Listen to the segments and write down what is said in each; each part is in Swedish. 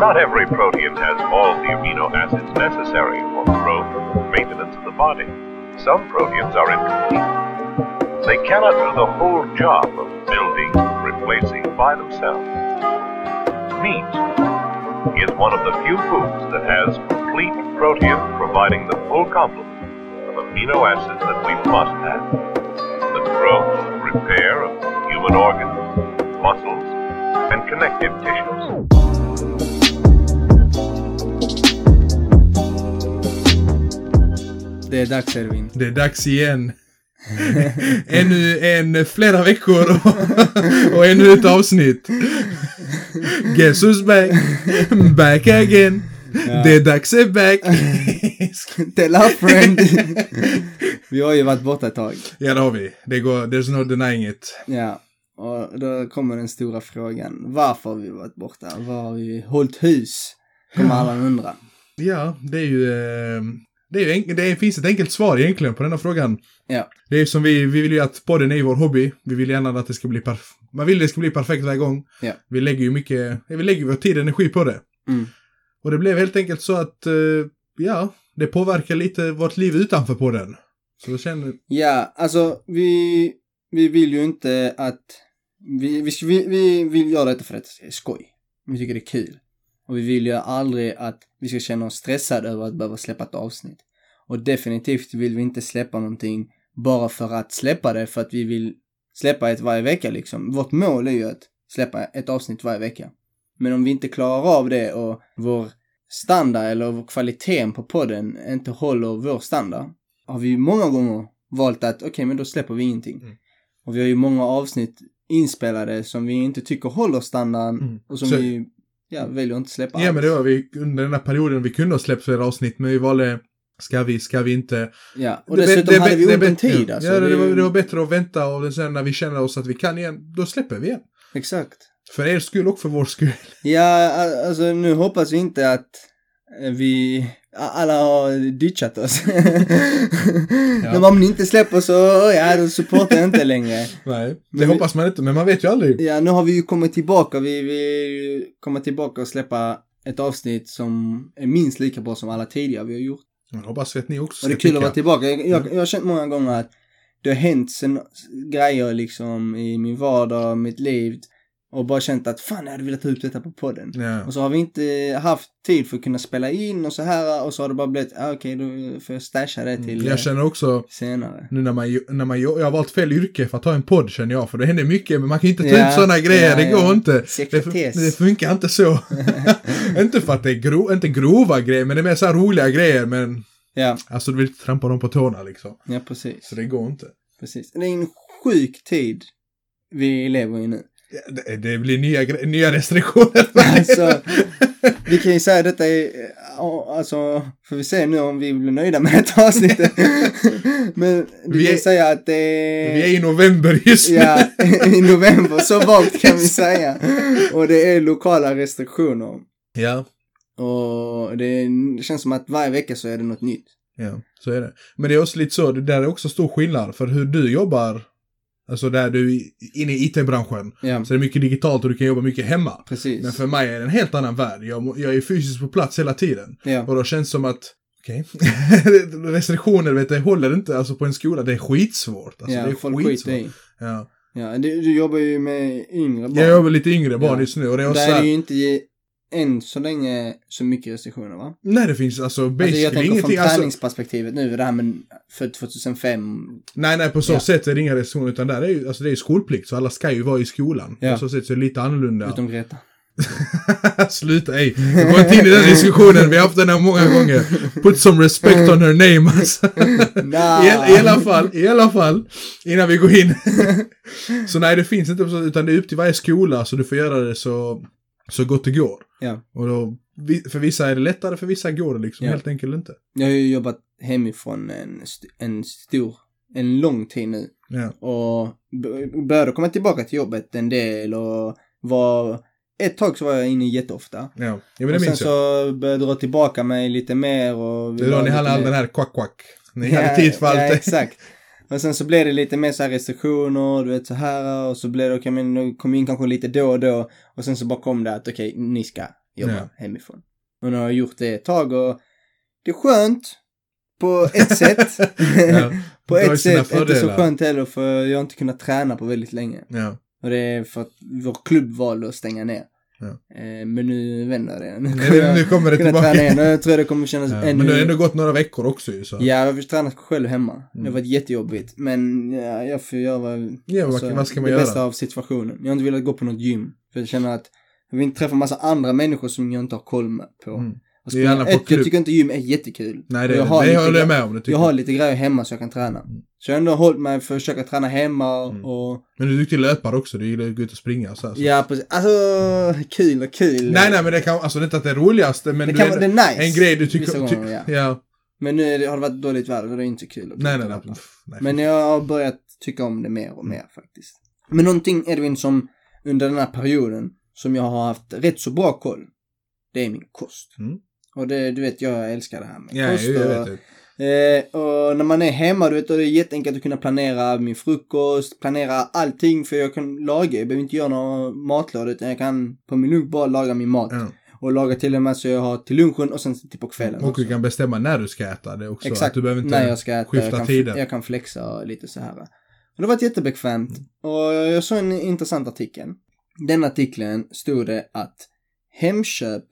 Not every protein has all the amino acids necessary for growth and maintenance of the body. Some proteins are incomplete. They cannot do the whole job of building and replacing by themselves. Meat is one of the few foods that has complete protein providing the full complement of amino acids that we must have. The growth and repair of human organs, muscles, and connective tissues. Det är dags Ervin. Det är dags igen. ännu en flera veckor och, och ännu ett avsnitt. Guess who's back? Back again. Ja. Det är dags är back. Tell our friend. vi har ju varit borta ett tag. ja, det har vi. Det går, there's no denying it. Ja. Och då kommer den stora frågan. Varför har vi varit borta? Var har vi hållit hus? Kommer alla undra. Ja, det är ju... eh, Det, är enk- det finns ett enkelt svar egentligen på denna frågan. Ja. Det är som vi, vi vill ju att podden är vår hobby. Vi vill gärna att det ska bli perfekt. Man vill att det ska bli perfekt varje gång. Ja. Vi lägger ju mycket, vi lägger vår tid och energi på det. Mm. Och det blev helt enkelt så att, eh, ja, det påverkar lite vårt liv utanför podden. Så jag känner, Ja, alltså vi, vi vill ju inte att, vi, vi, vi, vi vill göra detta för att det är skoj. Vi tycker det är kul. Och vi vill ju aldrig att vi ska känna oss stressade över att behöva släppa ett avsnitt. Och definitivt vill vi inte släppa någonting bara för att släppa det, för att vi vill släppa ett varje vecka liksom. Vårt mål är ju att släppa ett avsnitt varje vecka. Men om vi inte klarar av det och vår standard eller vår kvaliteten på podden inte håller vår standard, har vi många gånger valt att okej, men då släpper vi ingenting. Mm. Och vi har ju många avsnitt inspelade som vi inte tycker håller standarden Mm. och som Så- vi ja, väljer att inte släppa ja alls. men det var vi under den här perioden vi kunde ha släppt flera avsnitt, men vi valde, ska vi, ska vi inte? Ja, och Det dessutom det är hade vi det ont om tid alltså. Ja, det, var, det var bättre att vänta och sen när vi känner oss att vi kan igen, då släpper vi igen. Exakt. För er skull och för vår skull. Ja, alltså nu hoppas vi inte att eh, vi alla har ditchat oss. Men om ni inte släpper så, ja, då supportar jag inte längre. Nej, det Men hoppas man inte, men man vet ju aldrig. Ja, nu har vi ju kommit tillbaka. Vi vill komma tillbaka och släppa ett avsnitt som är minst lika bra som alla tidigare vi har gjort. Jag hoppas att ni också Och det ska är kul att vara tillbaka. Jag, jag, jag har känt många gånger att det har hänt sen, grejer liksom i min vardag, mitt liv. Och bara känt att fan jag hade velat ta upp detta på podden. Ja. Och så har vi inte haft tid för att kunna spela in och så här och så har det bara blivit, ah, okej då får jag stasha det till eh, Jag känner också, senare. nu när man, när man, jag har valt fel yrke för att ha en podd känner jag, för det händer mycket, men man kan inte ta Ja, ut sådana grejer, ja, det går inte. Det, Sekretess. det funkar inte så. inte för att det är gro, inte grova grejer, men det är mer så här roliga grejer, men Ja, alltså du vill inte trampa dem på tårna liksom. ja precis. Så det går inte. precis. Det är en sjuk tid vi lever i nu. Det, det blir nya, nya restriktioner. Alltså, vi kan ju säga detta ja, alltså, får vi se nu om vi blir nöjda med detta avsnittet. Men vi Vi kan är- säga att det Vi är i november just nu. Ja, i november, så vagt kan vi säga. Och det är lokala restriktioner. ja. Och det känns som att varje vecka så är det något nytt. Ja, så är det. Men det är också lite så, det där är också stor skillnad för hur du jobbar. Alltså där du är inne i IT-branschen. Ja, Så det är mycket digitalt och du kan jobba mycket hemma. precis. Men för mig är det en helt annan värld. Jag, jag är fysiskt på plats hela tiden. Ja, Och då känns det som att, okej, restriktioner vet du, håller inte alltså på en skola. Det är skitsvårt. Alltså, ja det är folk skitsvårt. i. Ja. Ja, du, du jobbar ju med yngre barn. Jag jobbar lite yngre barn Ja. just nu och det är Där är det ju inte än så länge så mycket restriktioner va? Nej, det finns alltså Alltså basically jag tänker från ingenting. Alltså, träningsperspektivet nu, det här med för 2005. nej, nej, på så Ja. sätt är det inga restriktioner utan där är ju, alltså det är skolplikt så alla ska ju vara i skolan. Ja. På så sätt så är det lite annorlunda. Utom Greta. Sluta, ej. Går inte in i den diskussionen, vi har haft den här många gånger. Put some respect on her name alltså. Nah. I, I alla fall, i alla fall, innan vi går in. så nej, det finns inte utan det är upp till varje skola så du får göra det så, så gott det går. Ja. Och då, för vissa är det lättare, för vissa går det liksom Ja. helt enkelt inte. Jag har ju jobbat hemifrån en, st- en stor, en lång tid nu. Ja. Och började komma tillbaka till jobbet en del och var, ett tag så var jag inne jätteofta. Ja, ja men det och sen jag. så började jag dra tillbaka mig lite mer och... Det är då ni hade all den här kvack-kvack. Ni hade tid för allt. Ja, exakt. Och sen så blev det lite mer så här restriktioner, du vet så här och så blev det, okej men nu kom in kanske lite då och då och sen så bara kom det att okej, ni ska jobba Ja. hemifrån. Och nu har jag gjort det ett tag och det är skönt på ett sätt. Ja. på ett sätt inte så fördelar. skönt heller för jag har inte kunnat träna på väldigt länge. Ja. Och det är för att vår klubb valde att stänga ner. Ja. Eh, men nu vänder det. Nu Nu, kommer jag nu kommer det tillbaka. träna igen. Jag tror det kommer kännas Ja. ännu... Men det har ändå gått några veckor också ju så. Ja, jag har tränat själv hemma. Det har Mm. varit jättejobbigt. Men ja, jag får göra Ja, vad, vad ska man det göra? bästa av situationen. Jag har inte velat gå på något gym. För jag känner att jag vill inte träffa massa andra människor som jag inte har koll på. Mm. Och Det är på ett, jag klubb. tycker inte gym är jättekul. Nej, Och det, jag har det håller jag med om. Det Jag har lite grejer hemma så jag kan träna. Mm. Så jag har ändå hållit mig för att försöka träna hemma Mm. och... Men du är duktig löpare också. Du gillar att gå ut och springa och så här. Så. Ja, precis. Alltså, kul och kul. Nej, nej, men det kan, alltså det är inte att det är roligaste, men det kan vara, det nice. en grej du tycker... gånger, Ty, ja. ja. Men nu det, har det varit dåligt väder och det är inte kul. Nej, nej, nej. nej. Men jag har börjat tycka om det mer och mer faktiskt. Men någonting Edvin som under den här perioden som jag har haft rätt så bra koll. Det är min kost. Mm. Och det, du vet, jag älskar det här med Ja, kost. jag, jag och, vet det. Eh, och när man är hemma, du vet, då är det jätteenkelt att kunna planera min frukost, planera allting för jag kan laga. Jag behöver inte göra någon matlåda utan jag kan på min lunch bara laga min mat. Ja. Och laga till och med så jag har till lunchen och sen till på kvällen Och också. du kan bestämma när du ska äta det också. Exakt, Att du behöver inte när jag ska äta. skifta jag kan, tider. Jag kan flexa och lite så här. Och det har varit jättebekvämt. Och jag såg en intressant artikel. Den artikeln stod det att Hemköp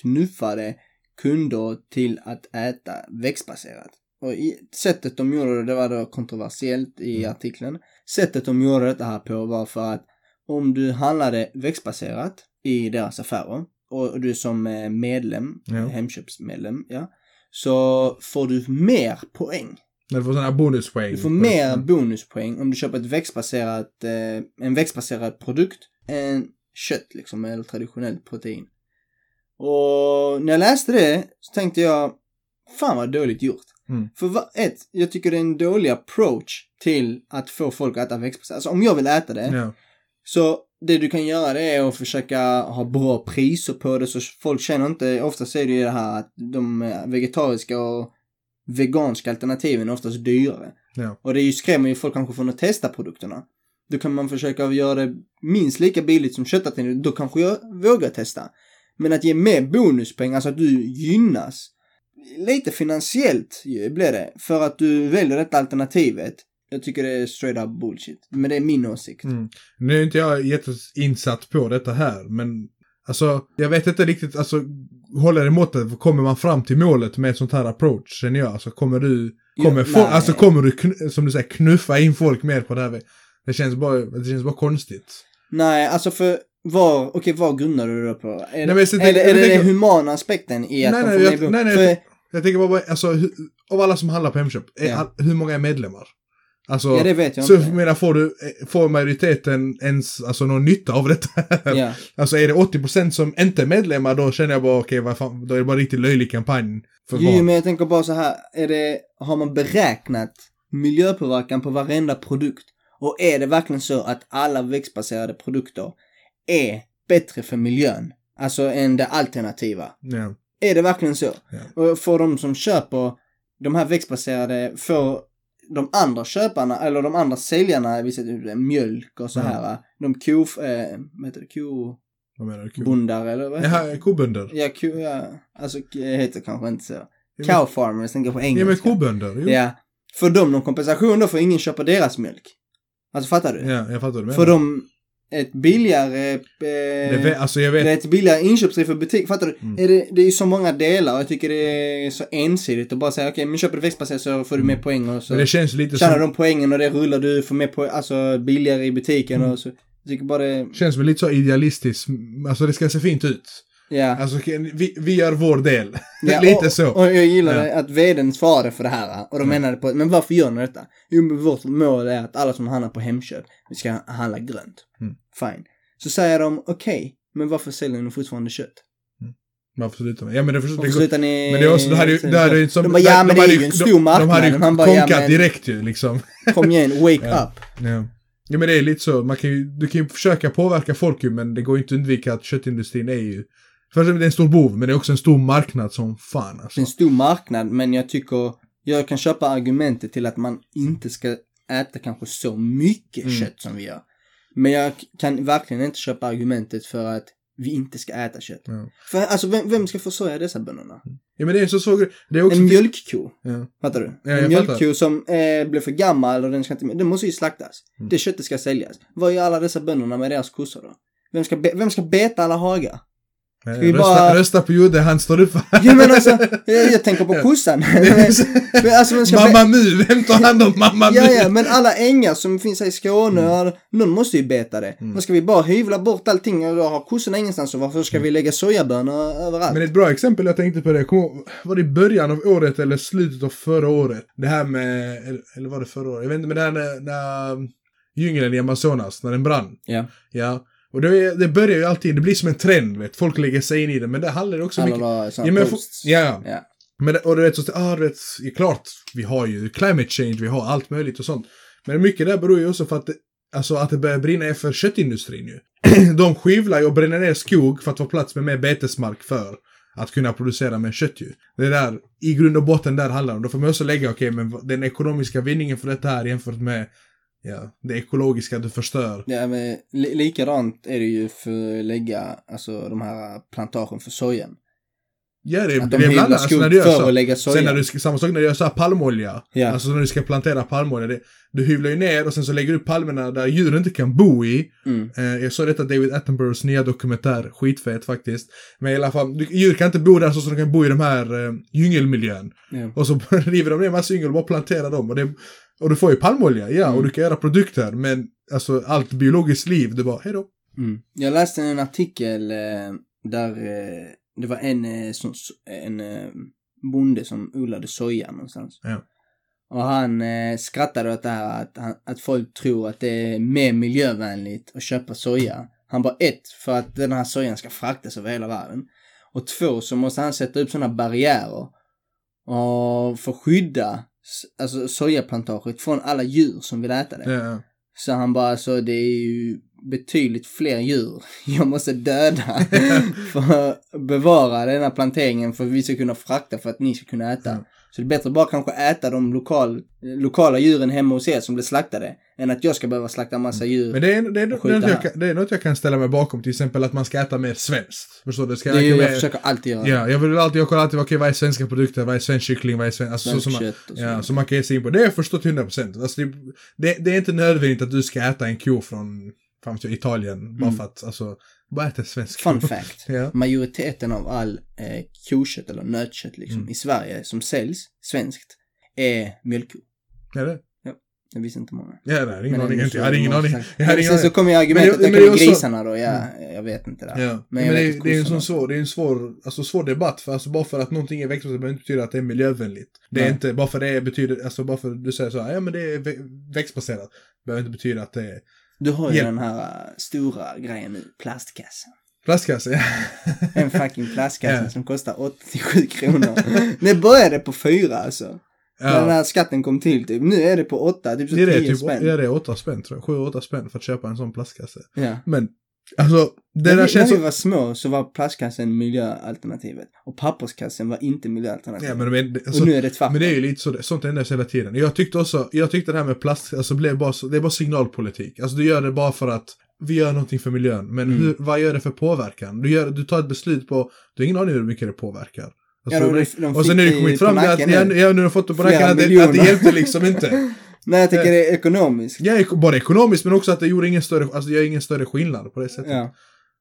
knuffade kunder till att äta växtbaserat. Och i, sättet de gjorde det, det var då kontroversiellt i Mm. artikeln. Sättet de gjorde detta här på var för att om du handlade växtbaserat i deras affärer och du som eh, medlem, Ja. Hemköpsmedlem, ja, så får du mer poäng. Du får sådana bonuspoäng. Du får mer bonuspoäng om du köper ett växtbaserat, eh, en växtbaserad produkt än kött liksom, eller traditionellt protein. Och när jag läste det så tänkte jag, fan vad dåligt gjort. Mm. För ett, jag tycker det är en dålig approach till att få folk att äta växtbaserat. Alltså om jag vill äta det, Ja. så det du kan göra det är att försöka ha bra priser på det så folk känner inte, oftast är det ju det här att de eh, vegetariska och veganska alternativen är oftast dyrare. Ja. Och det är ju skrämmer ju folk kanske från att testa produkterna. Då kan man försöka göra det minst lika billigt som köttalternativet, då kanske jag vågar testa. Men att ge mer bonuspengar, alltså att du gynnas, lite finansiellt blir det, för att du väljer detta alternativet. Jag tycker det är straight up bullshit. Men det är min åsikt. Mm. Nu är inte jag jätteinsatt på detta här, men alltså, jag vet inte riktigt, alltså, håller det måttet, kommer man fram till målet med ett sånt här approach, känner jag? Alltså, kommer du, kommer, nej. alltså, kommer du, som du säger, knuffa in folk mer på det här? Det känns bara, det känns bara konstigt. Nej, alltså för var, okej vad grundar du det på? Är, men det, är, det, är det tänker- den humana aspekten i att Nej, nej, jag- nej, nej, för, Jag tänker bara, alltså, hu- av alla som handlar på Hemköp, är, Ja. hur många är medlemmar? Alltså, Ja, det vet jag så inte. menar, får du, får majoriteten ens, alltså någon nytta av detta? Ja. Alltså är det 80% som inte är medlemmar, då känner jag bara, okej, vad fan, då är det bara riktigt löjlig kampanj. För Jo, vad? men jag tänker bara så här, är det, har man beräknat miljöpåverkan på varenda produkt? Och är det verkligen så att alla växtbaserade produkter är bättre för miljön? Alltså än det alternativa? Ja. Är det verkligen så? Ja. Och får de som köper de här växtbaserade, får de andra köparna, eller de andra säljarna, vi säger mjölk och så här, de ko, eh, vad heter det, kobondar Vad menar du? eller vad? Jaha, kobönder. Ja, ko, ja, alltså heter kanske inte så. Ja, Cow farmers, tänker på Ja, men engelska. kobönder. Jo. Ja. Får de någon kompensation då får ingen köpa deras mjölk? Alltså fattar du? Ja, jag fattar vad du. Får de ett billigare, eh, Det vet, alltså jag vet. det är ett billigare inköpspris för butik, fattar du? Mm. Är det, det är ju så många delar och jag tycker det är så ensidigt att bara säga okej men köper du växtbaserat så får du mer poäng och så men det känns lite tjänar som, de poängen och det rullar du får mer poäng, alltså billigare i butiken Mm. och så. Jag tycker bara det, känns väl lite så idealistiskt. Alltså det ska se fint ut. Ja. Alltså vi, vi gör vår del. ja lite och, så. Och jag gillar Ja. det att vdn svarade för det här och de Ja. menade på men varför gör ni detta? Jo vårt mål är att alla som handlar på Hemköp, vi ska handla grönt. Mm. Fine. Så säger de okej, men varför säljer ni fortfarande kött? Varför slutar man? Ja men det, förstår, det slutar ni... men det är också, det det ju som... De bara, ja men det hade är ju en de- stor marknad. De hade ju bara, ja konkat men direkt ju liksom. kom igen, wake Ja. up. Ja. ja men det är lite så, man kan ju, du kan ju försöka påverka folk ju men det går ju inte att undvika att köttindustrin är ju Främst det är en stor bov men det är också en stor marknad som fan Det alltså. är en stor marknad, men jag tycker, jag kan köpa argumentet till att man inte ska äta kanske så mycket Mm. kött som vi gör. Men jag kan verkligen inte köpa argumentet för att vi inte ska äta kött. Ja. För alltså vem, vem ska försörja dessa bönderna? Ja men det är så så Det är också... En mjölkko. Ja. Fattar du? Ja, en mjölkko som eh, blev för gammal och den ska inte den måste ju slaktas. Mm. Det köttet ska säljas. Vad gör alla dessa bönderna med deras kossor då? Vem ska, vem ska beta alla hagar? Ja, vi rösta, bara- rösta på Jodde, han står upp för... Ja men alltså, jag, jag tänker på kossan. Alltså, ska be- Mamma Mu, vem tar hand om Mamma Mu? Ja, ja, men alla ängar som finns här i Skåne, Mm. någon måste ju beta det. Men ska vi bara hyvla bort allting och då har kossorna ingenstans och varför ska vi lägga sojabönor överallt? Men ett bra exempel jag tänkte på det, kom, var det i början av året eller slutet av förra året? Det här med, eller, eller var det förra året? Jag vet inte, men det här när, när djungeln i Amazonas, när den brann. Ja, Ja. Och det, är- det börjar ju alltid, det blir som en trend, vet. Folk lägger sig in i det, men det handlar också alla mycket... Ja, men posts. ja. ja. Men, det- och du vet, så, ah, du vet, ja, klart, vi har ju climate change, vi har allt möjligt och sånt. Men mycket där beror ju också för att det, alltså att det börjar brinna är för köttindustrin ju. De skivlar ju och bränner ner skog för att få plats med mer betesmark för att kunna producera mer kött ju. Det är där, i grund och botten där handlar det om. Då får man också lägga, okej, men vad- den ekonomiska vinningen för detta här jämfört med, ja, det ekologiska du förstör. Ja, men li likadant är det ju för att lägga, alltså de här plantagen för sojan. Ja, det, Att det de är hyvlar bland annat skog när du gör så. lägga soja. Sen när du ska, samma sak när du gör så här palmolja. Ja. Alltså när du ska plantera palmolja. Det, du hyvlar ju ner och sen så lägger du upp palmerna där djuren inte kan bo i. Mm. Eh, jag såg detta David Attenboroughs nya dokumentär, skitfet faktiskt. Men i alla fall, djur kan inte bo där så som de kan bo i de här eh, djungelmiljön. Ja. Och så river de ner massa yngel och bara planterar dem. Och, det, och du får ju palmolja, ja, Mm. och du kan göra produkter. Men alltså allt biologiskt liv, det bara, hejdå. Mm. Jag läste en artikel eh, där eh, det var en, eh, som, en bonde som odlade soja någonstans. Ja. Och han eh, skrattade åt det här att, att folk tror att det är mer miljövänligt att köpa soja. Han bara ett, för att den här sojan ska fraktas över hela världen. Och två, så måste han sätta upp sådana barriärer och för att skydda alltså sojaplantaget från alla djur som vill äta det. Ja. Så han bara, så det är ju betydligt fler djur jag måste döda för att bevara den här planteringen för att vi ska kunna frakta för att ni ska kunna äta. Ja. Så det är bättre att bara kanske äta de lokal, lokala djuren hemma hos er som blir slaktade än att jag ska behöva slakta en massa djur. Men det är, det, är, något jag, kan- det är något jag kan ställa mig bakom, till exempel att man ska äta mer svenskt. Förstår du? Ska det är jag mer- försöker alltid göra Ja, jag vill alltid, jag kollar alltid, okej vad är svenska produkter, vad är svensk kyckling, vad är svensk, alltså så svenskt som man, så. ja, så man kan ge sig in på. Det har jag förstått 100%. Alltså det, det, det är inte nödvändigt att du ska äta en ko från, fan vet jag, Italien, bara Mm. för att, alltså, bara äta svensk Fun fact. Ja. Majoriteten av all eh, kokött eller nötkött liksom Mm. i Sverige som säljs svenskt är mjölkkor. Är det? Jag visste inte många. Ja, det är ingen aning. Jag hade ingen det aning. Jag hade ingen sen så kommer ju argumentet, Men det- det men det grisarna då, ja, jag vet inte där. Ja, Men men, jag det, att det är en sån svår, det är en svår, alltså svår debatt. För alltså bara för att någonting är växtbaserat behöver inte betyda att det är miljövänligt. Det är Nej. inte, bara för det betyder, alltså bara för att du säger så här, ja men det är vä- växtbaserat. Behöver inte betyda att det är Du har ju Ja. den här äh, stora grejen nu, plastkassen. plastkasse. Ja. En fucking plastkasse Ja. som kostar 87 kronor. det började på fyra alltså. När den ja. här skatten kom till typ. Nu är det på åtta, typ så Det är det, 10 typ, spänn. ja, det är åtta spänn tror jag. Sju, åtta spänn för att köpa en sån plastkasse. Ja. Men, alltså, det när, där vi, känns när vi var små så var plastkassen miljöalternativet. Och papperskassen var inte miljöalternativet. Ja, men, men, alltså, och nu är det tvärtom. men det är ju lite så, sånt ändras hela tiden. Jag tyckte också, jag tyckte det här med plast, alltså blev bara, det är bara signalpolitik. Alltså du gör det bara för att vi gör någonting för miljön. Men Mm. hur, vad gör det för påverkan? Du, gör, du tar ett beslut på, du har ingen aning hur mycket det påverkar. Ja, Alltså, de- det- de och sen fick är det kommit fram att, ja, nu. ja, har fått det på nacken att det, att det hjälpte liksom inte. Nej, jag tycker det är ekonomiskt. Ja, både ekonomiskt men också att det gjorde ingen större, alltså det gör ingen större skillnad på det sättet. Ja.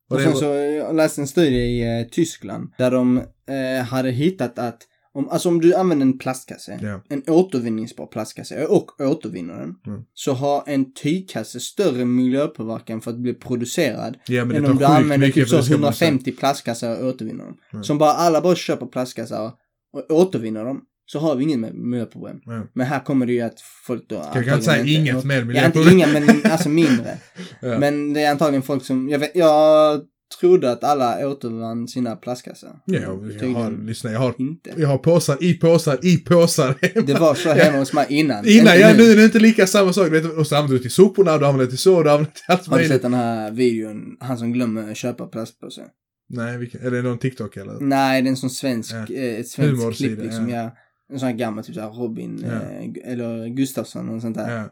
Och sen var- så, jag läste en studie i eh, Tyskland där de eh, hade hittat att om, alltså om du använder en plastkasse, Ja. en återvinningsbar plastkasse och återvinner den, Mm. så har en tygkasse större miljöpåverkan för att bli producerad Ja, men än om du använder typ så. 150 plastkassar och återvinner dem. Mm. Som bara alla bara köper plastkassar och återvinner dem, så har vi ingen med- miljöproblem. Ja. Men här kommer det ju att folk då Jag kan inte säga antagligen inget mer Ja, inte miljöproblem. inga, men alltså mindre. Ja. Men det är antagligen folk som, jag, vet, jag trodde att alla återvann sina plastkassar. Ja, jag har, lyssna, jag har, inte. jag har påsar i påsar i påsar. Det var så hemma hos mig innan. Innan, Inte ja, nu är det inte lika samma sak. Vet, Och så använder du till soporna, du använder till så, du använder till allt Har du sett den här videon, han som glömmer köpa plastpåse? Nej, vilken, är det någon TikTok eller? Nej, det är en sån svensk, Ja. eh, ett svenskt klipp liksom. ja. Ja. En sån här gammal, typ såhär Robin, Ja. eh, eller Gustafsson och sånt där. Ja.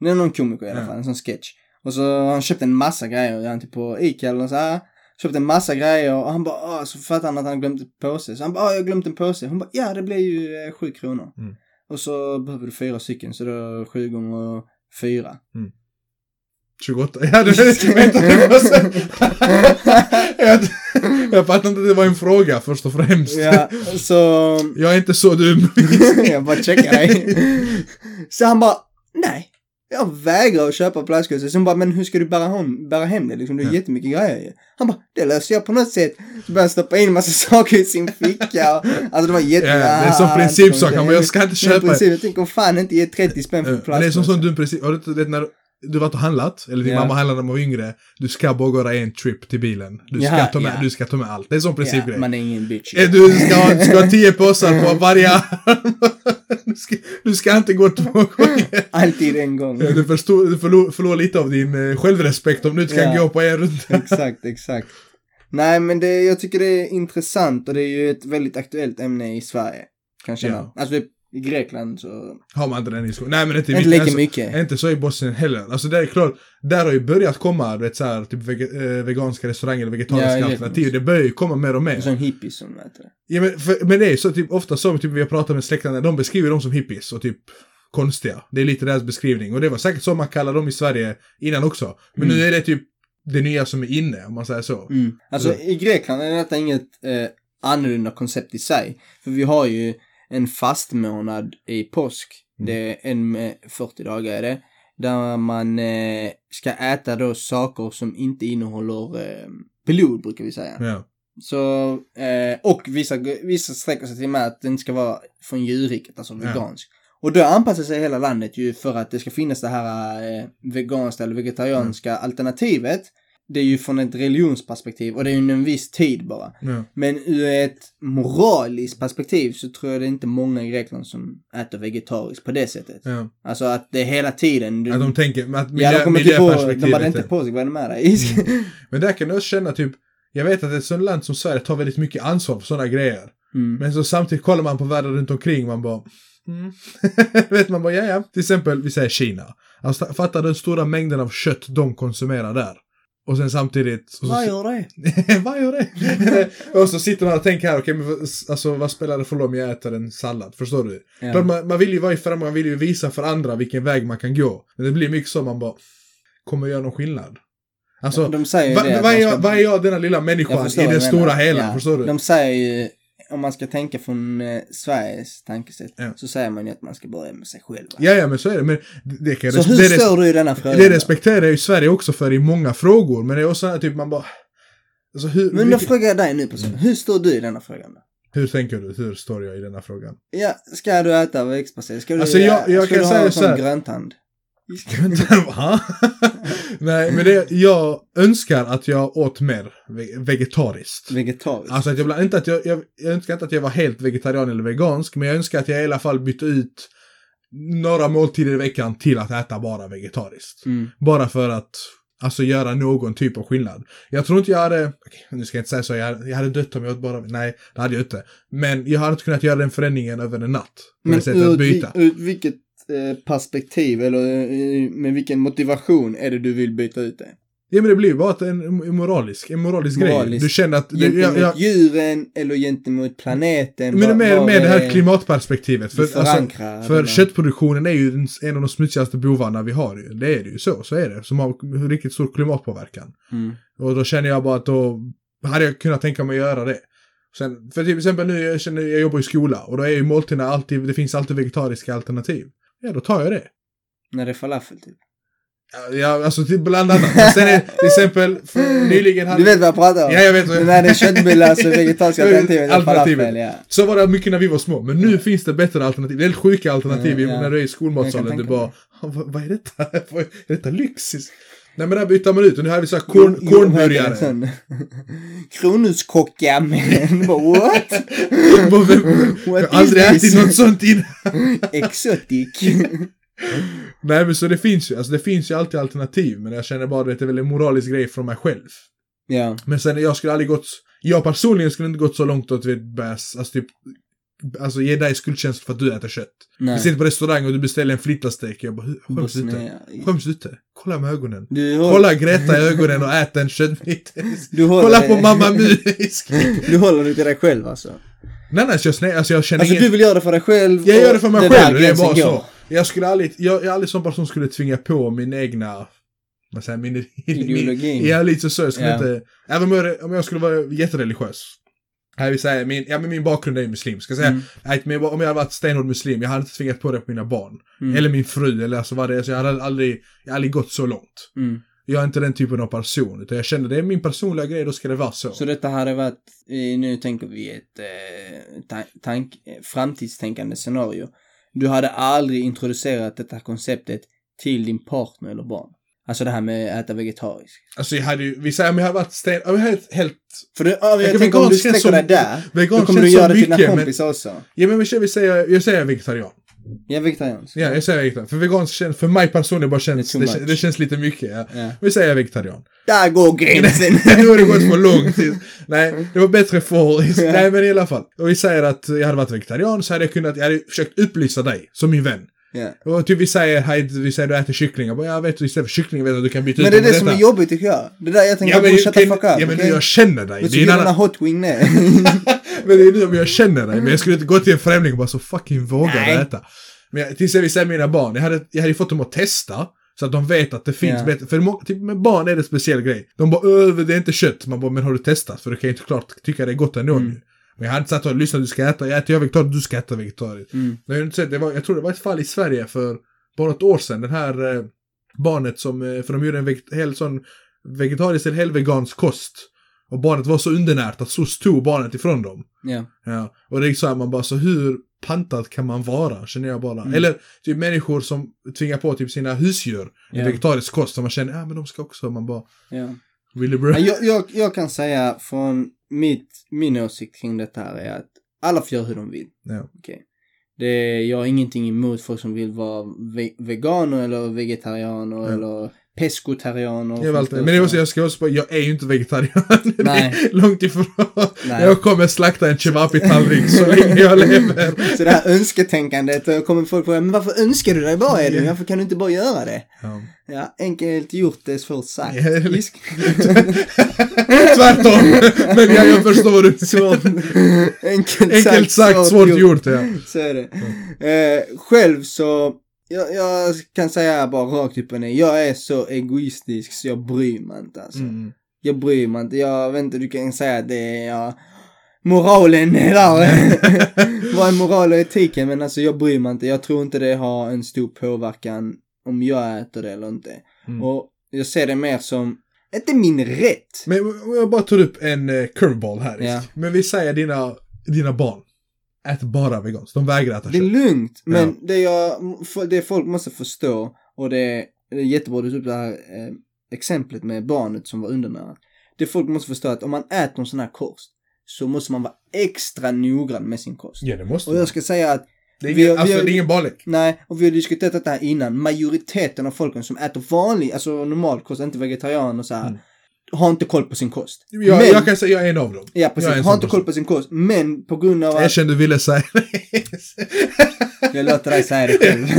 Det är någon komiker i alla Ja. fall, en sån sketch. Och så har han köpt en massa grejer, han typ på Ica eller så här. Köpte en massa grejer och han bara, så fattade han att han glömt en påse. Så han bara, jag har glömt en påse. Hon bara, ja det blir ju eh, sju kronor. Mm. Och så behöver du fyra stycken, så då sju gånger fyra. 28. Ja, du vänta. jag, jag fattar inte att det var en fråga först och främst. Ja, så Jag är inte så dum. jag bara checkar dig. Så han bara, nej. Jag vägrar att köpa plastgåsar. Så hon bara, men hur ska du bära hem, bära hem det? Liksom, det är Ja. jättemycket grejer ju. Han bara, det löser jag på något sätt. Så började han stoppa in en massa saker i sin ficka. Och, alltså det var jätte... Ja, det är sån principsak. Han bara, jag ska inte Det är köpa- princip. Jag tänker, fan inte ge 30 spänn för Men det är som sån dum princip. Har du inte det när du varit och handlat, eller din Ja. mamma handlade när man var yngre, du ska bara gå en trip till bilen. Du ska, ta med, ja. du ska ta med allt. Det är en sån principgrej. Ja, man är ingen bitch. Eh, Du ska du ska ha tio påsar på varje du, ska, du ska inte gå två gånger. Alltid en gång. Du, förstår, du förlorar, lite av din eh, självrespekt om du inte kan gå på en runda. exakt, exakt. Nej, men det, jag tycker det är intressant och det är ju ett väldigt aktuellt ämne i Sverige. Kan jag känna. Alltså det, i Grekland så, Har man inte den skolan? Nej men inte, inte lika Alltså, mycket. Inte så i Bosnien heller. Alltså det är klart, där har ju börjat komma, du vet såhär, typ eh, veganska restauranger eller vegetariska Ja, alternativ. Det börjar ju komma mer och mer. Som hippies som äter det. Ja, men, för, men det är så typ ofta som typ, vi har pratat med släktingar, de beskriver dem som hippies och typ konstiga. Det är lite deras beskrivning. Och det var säkert så man kallade dem i Sverige innan också. Men Mm. nu är det typ det nya som är inne, om man säger så. Mm. Alltså Så- i Grekland är detta inget eh, annorlunda koncept i sig. För vi har ju en fastmånad i påsk. Mm. Det är en med 40 dagar är det. Där man eh, ska äta då saker som inte innehåller eh, blod brukar vi säga. Ja. Så, eh, och vissa, vissa sträcker sig till med att den ska vara från djurriket, alltså Ja. vegansk. Och då anpassar sig hela landet ju för att det ska finnas det här eh, veganska eller vegetarianska Mm. alternativet. Det är ju från ett religionsperspektiv och det är ju en viss tid bara. Ja. Men ur ett moraliskt perspektiv så tror jag det är inte många i Grekland som äter vegetariskt på det sättet. ja. Alltså att det är hela tiden... Du, Att de tänker, att miljö, ja, de kommer till på, de bara, inte på sig, vad är det med dig? Men där kan jag också känna typ, jag vet att ett sånt land som Sverige tar väldigt mycket ansvar för sådana grejer. mm. Men så samtidigt kollar man på världen runt omkring man bara mm. vet man bara, ja ja. Till exempel, vi säger Kina. Alltså fatta den stora mängden av kött de konsumerar där. Och sen samtidigt... Och så, Vad gör det? Vad gör det? och så sitter man och tänker här, okej men vad- alltså vad spelar det för roll om jag äter en sallad? Förstår du? Ja. Man, man vill ju vara i fram, man vill ju visa för andra vilken väg man kan gå. Men det blir mycket så man bara, kommer jag göra någon skillnad? Alltså, de säger vad det. att vad är, ska- jag- vad är jag denna lilla människan i det stora hela? Ja. Förstår du? De säger ju, om man ska tänka från eh, Sveriges tankesätt, Ja. så säger man ju att man ska börja med sig själv. va? Ja, ja, men så är det. Men det, kan Så hur det, står du i denna frågan? det respekterar ju Sverige också för i många frågor. Men det är också typ man bara... Alltså hur, Men då vilket- frågar jag dig nu person, hur står du i denna frågan då? hur tänker du? Hur står jag i denna frågan? Ja, ska du äta växtbaserat? Ska du, Alltså, jag- jag ska kan du säga ha en så sån gröntand? Va? Nej, men det, jag önskar att jag åt mer ve- vegetariskt. Vegetariskt? Alltså att jag, inte att jag, jag, jag önskar inte att jag var helt vegetarian eller vegansk, men jag önskar att jag i alla fall bytte ut några måltider i veckan till att äta bara vegetariskt. Mm. Bara för att alltså göra någon typ av skillnad. Jag tror inte jag hade, okej, nu ska jag inte säga så, jag, jag hade dött om jag åt bara, nej, det hade jag inte. Men jag hade inte kunnat göra den förändringen över en natt. På Men det sättet ur, att byta. ur vilket perspektiv eller eh, med vilken motivation är det du vill byta ut det? Ja men det blir ju bara en, moralisk, en moralisk, grej. Moralisk. Du känner att... Gentemot jag, jag, djuren eller gentemot planeten? men Vad- med, vad med det här är- klimatperspektivet. För, alltså, för köttproduktionen är ju en, en av de smutsigaste bovarna vi har. ju. Det är det ju så, så är det. Som har riktigt stor klimatpåverkan. Mm. Och då känner jag bara att då hade jag kunnat tänka mig att göra det. Sen, för till exempel nu, jag känner, jag jobbar i skola och då är ju måltiderna alltid, det finns alltid vegetariska alternativ. Ja, då tar jag det. När det är falafel typ. Ja, alltså till bland annat. Sen är till exempel, nyligen hade... Du vet vad jag pratar om? Ja, jag vet. Det där är köttbullar, alltså vegetariska alternativet Alternativet. falafel, ja. Så var det mycket när vi var små, men nu finns det bättre alternativ. Det är helt sjuka alternativ Mm, ja. när du är i skolmatsalen. Du bara. "Ah, vad, vad är detta? Vad är detta lyx? Nej men där byter man ut och nu har vi så här korn, kornburgare. Kronhuskocka men what? Vem- Jag What har aldrig ätit något sånt innan. Exotic. Nej men så det finns ju, alltså det finns ju alltid alternativ. Men jag känner bara att det är väl en moralisk grej från mig själv. ja. Men sen jag skulle aldrig gått, jag personligen skulle inte gått så långt att vi börja, alltså typ alltså, ge dig skuldkänsla för att du äter kött. Nej. Vi sitter på restaurang och du beställer en flytlastek. Jag bara, "Hur- skäms du inte? Skäms du inte? Kolla med ögonen. Du, håller, Kolla Greta i ögonen och ät en köttbit. håller, Kolla på Mamma Mu. Du håller dig till dig själv alltså. Nej, nej, så jag, snä- alltså, jag känner Alltså ingen... du vill göra det för dig själv. Jag gör det för mig där själv, det är bara går. så. Jag skulle aldrig, jag, jag är aldrig sån person som skulle tvinga på min egna, vad säger min, Ideologin. Min, ja, lite så. Jag skulle Ja. inte, även om jag, om jag skulle vara jättereligiös. Jag vill säga, min, ja men min bakgrund är ju muslim. Ska säga, Mm. om jag hade varit stenhård muslim, jag hade inte tvingat på det på mina barn. Mm. Eller min fru, eller alltså vad det är. Så jag hade aldrig, jag hade aldrig gått så långt. Mm. Jag är inte den typen av person, utan jag känner det är min personliga grej, då ska det vara så. Så detta hade varit, eh, nu tänker vi ett eh, ta- tank, eh, framtidstänkande scenario. Du hade aldrig introducerat detta konceptet till din partner eller barn. Alltså det här med att äta vegetariskt. Alltså jag hade ju, vi säger om jag hade varit sten, jag helt, helt För det, ja, jag kan tänker om du sträcker dig där, då kommer du göra det till dina mycket, men- kompisar också. Ja men vi säger, vi säger, jag säger vegetarian. Jag är vegetariansk. Ja, jag säger vegetarian. För vegansk känns, för mig personligen bara känns, Det det, känns lite mycket. Ja. Ja. Vi säger vegetarian. Där går gränsen. nu har det gått för långt. Nej, det var bättre för Nej men i alla fall. Och vi säger att jag hade varit vegetarian så hade jag kunnat, jag hade försökt upplysa dig som min vän. Ja. Och typ vi säger, hej, vi säger du äter kyckling. Jag bara, jag vet istället för kyckling vet att du kan byta Men ut det är det som är detta." jobbigt tycker jag. Det där jag tänker, Ja men, shut the fuck up. ja, men okej? jag känner dig. Du är en hur annan... hot wing är? Men det är nu om jag känner dig. Men jag skulle inte gå till en främling och bara så fucking våga Nej. äta. Men jag, tills jag vill säga mina barn, jag hade, jag hade fått dem att testa. Så att de vet att det finns Ja. bättre. För typ med barn är det en speciell grej. De bara öh, det är inte kött. Man bara, men har du testat? För du kan ju inte klart tycka det är gott ändå Mm. Men jag hade inte sagt att lyssna du ska äta, jag äter jag vegetarisk, du ska äta vegetariskt. Mm. Men jag, inte sett, det var, jag tror det var ett fall i Sverige för bara ett år sedan. Den här eh, barnet som, eh, för de gjorde en veget, hel sån vegetarisk eller helvegansk kost. Och barnet var så undernärt att så stod barnet ifrån dem. Ja. Ja, och det är så här, man bara så hur pantad kan man vara, känner jag bara. Mm. Eller typ människor som tvingar på typ sina husdjur Ja. vegetarisk kost, som man känner, ja men de ska också, man bara, ja. really bro? Ja, Jag, jag, jag kan säga från mitt, min åsikt kring detta här är att alla får göra hur de vill. Ja. Okej. Det, jag har ingenting emot folk som vill vara ve veganer eller vegetarianer Ja. eller pescotarianer. Jag, men det var så, jag ska också jag är ju inte vegetarian. Nej. Långt ifrån. Nej. Jag kommer slakta en kebab-tallrik så länge jag lever. Så det här önsketänkandet, då kommer folk fråga, men varför önskar du dig bara Edvin? Varför kan du inte bara göra det? Ja. Ja, enkelt gjort, det är svårt sagt. Tvärtom. Men jag, jag förstår vad du Svårt. Enkelt, Enkelt sagt, svårt gjort. Ja. Så är det. Eh, själv så, jag, jag kan säga bara rakt upp och ner, jag är så egoistisk så jag bryr mig inte alltså. Mm. Jag bryr mig inte, jag vet inte, du kan säga att det är ja, moralen är där. Vad är moral och etiken? Men alltså jag bryr mig inte, jag tror inte det har en stor påverkan om jag äter det eller inte. Mm. Och jag ser det mer som, inte min rätt. Men jag bara tar upp en uh, curveball här. Ja. Men vi säger dina, dina barn äter bara veganskt. De vägrar äta Det är kött. lugnt, men det, jag, det folk måste förstå, och det, det är jättebra du tog det här eh, exemplet med barnet som var undernärat. Det folk måste förstå att om man äter en sån här kost, så måste man vara extra noggrann med sin kost. Ja, det måste Och jag ska säga att, Det är vi ingen, vi alltså, har- det är ingen barlek. nej, och vi har diskuterat detta här innan, majoriteten av folken som äter vanlig, alltså normal kost, inte vegetarian och så här, Mm. Har inte koll på sin kost. Jag, men, jag kan säga jag är en av dem. ja jag precis, har inte koll på sin kost, men på grund av Jag att kände du ville säga Jag låter dig säga det själv.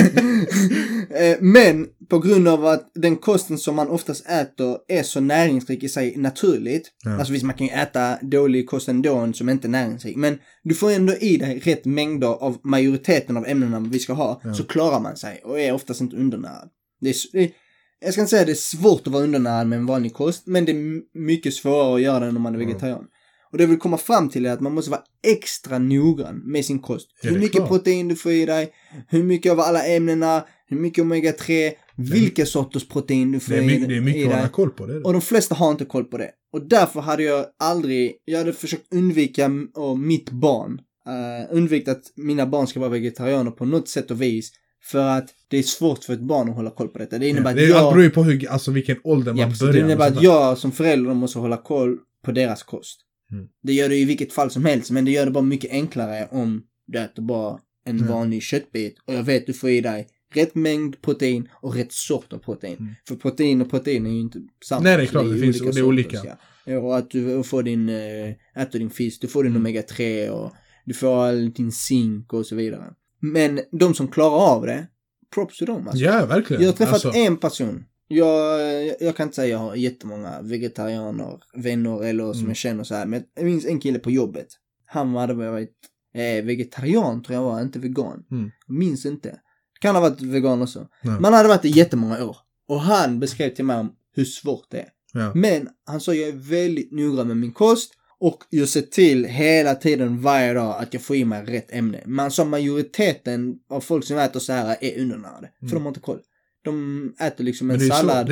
Eh, Men på grund av att den kosten som man oftast äter är så näringsrik i sig naturligt. Ja. Alltså visst man kan ju äta dålig kost ändå som inte är näringsrik. Men du får ändå i dig rätt mängder av majoriteten av ämnena vi ska ha. Så klarar man sig och är oftast inte undernärad. Det är, det, jag ska inte säga att det är svårt att vara undernärad med en vanlig kost. Men det är mycket svårare att göra det när man är vegetarian. Och det jag vill komma fram till är att man måste vara extra noggrann med sin kost. Ja, hur mycket klart. protein du får i dig, hur mycket av alla ämnena, hur mycket omega-3, vilka sorters protein du får Det är i, mycket, det är mycket att dig. hålla koll på. Det. Och de flesta har inte koll på det. Och därför hade jag aldrig, jag hade försökt undvika och mitt barn, uh, undvikit att mina barn ska vara vegetarianer på något sätt och vis. För att det är svårt för ett barn att hålla koll på detta. Det innebär det att är, Allt jag... beror ju på hur, alltså, vilken ålder man Ja, börjar. Det innebär att jag som förälder måste hålla koll på deras kost. Mm. Det gör det i vilket fall som helst, men det gör det bara mycket enklare om du äter bara en Mm. vanlig köttbit och jag vet du får i dig rätt mängd protein och rätt sort av protein. Mm. För protein och protein är ju inte samma. Nej, det är klart, ju det finns- det är olika. Ja. Ja, Och att du får din, äh, äter din fisk, du får din Mm. omega-3 och Du får all din zink och så vidare. Men de som klarar av det, props till dem alltså. Ja, verkligen. Jag har träffat Alltså, en person. Jag, jag kan inte säga jag har jättemånga vegetarianer, vänner eller som Mm. jag känner så här. Men jag minns en kille på jobbet. Han hade varit eh, vegetarian tror jag var, inte vegan. Mm. Minns inte. Kan ha varit vegan också. Ja. Men han hade varit det i jättemånga år. Och han beskrev till mig om hur svårt det är. Ja. Men han sa jag är väldigt noggrann med min kost och jag ser till hela tiden varje dag att jag får i mig rätt ämne. Men sa majoriteten av folk som äter så här är undernärade. För de har inte koll. De äter liksom Mm. En sallad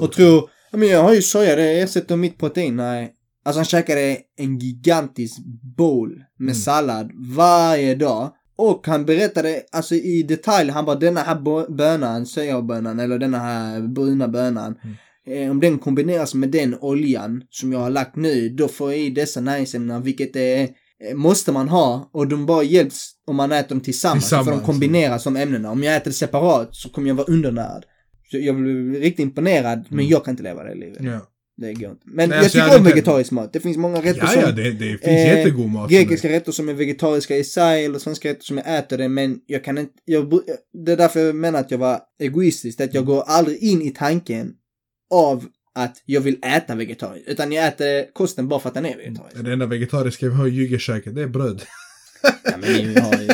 och tror, ja men jag har ju soja, det ersätter mitt protein. Nej. Alltså han käkade en gigantisk bowl med Mm. sallad varje dag. Och han berättade, alltså i detalj, han bara denna här bönan, sojabönan eller denna här bruna bönan. Mm. Eh, om den kombineras med den oljan som jag har lagt nu, då får jag i dessa näringsämnen, vilket är, eh, måste man ha. Och de bara hjälps om man äter dem tillsammans. För Tillsammans. de kombineras som ämnena. Om jag äter det separat så kommer jag vara undernärd. Så jag blir riktigt imponerad, men Mm. jag kan inte leva det livet. Ja, Det går inte. Men Nej, jag alltså, jag tycker om vegetarisk mat. Det finns många rätter ja, som... ja det, det finns eh, jättegod mat. Grekiska rätter som är vegetariska i sig eller svenska rätter som jag äter det men jag kan inte, jag, det är därför jag menar att jag var egoistisk, att jag går aldrig in i tanken av att jag vill äta vegetariskt, utan jag äter kosten bara för att den är vegetarisk. Det enda vegetariska vi har i juggeköket, det är bröd. Ja men ni har ju,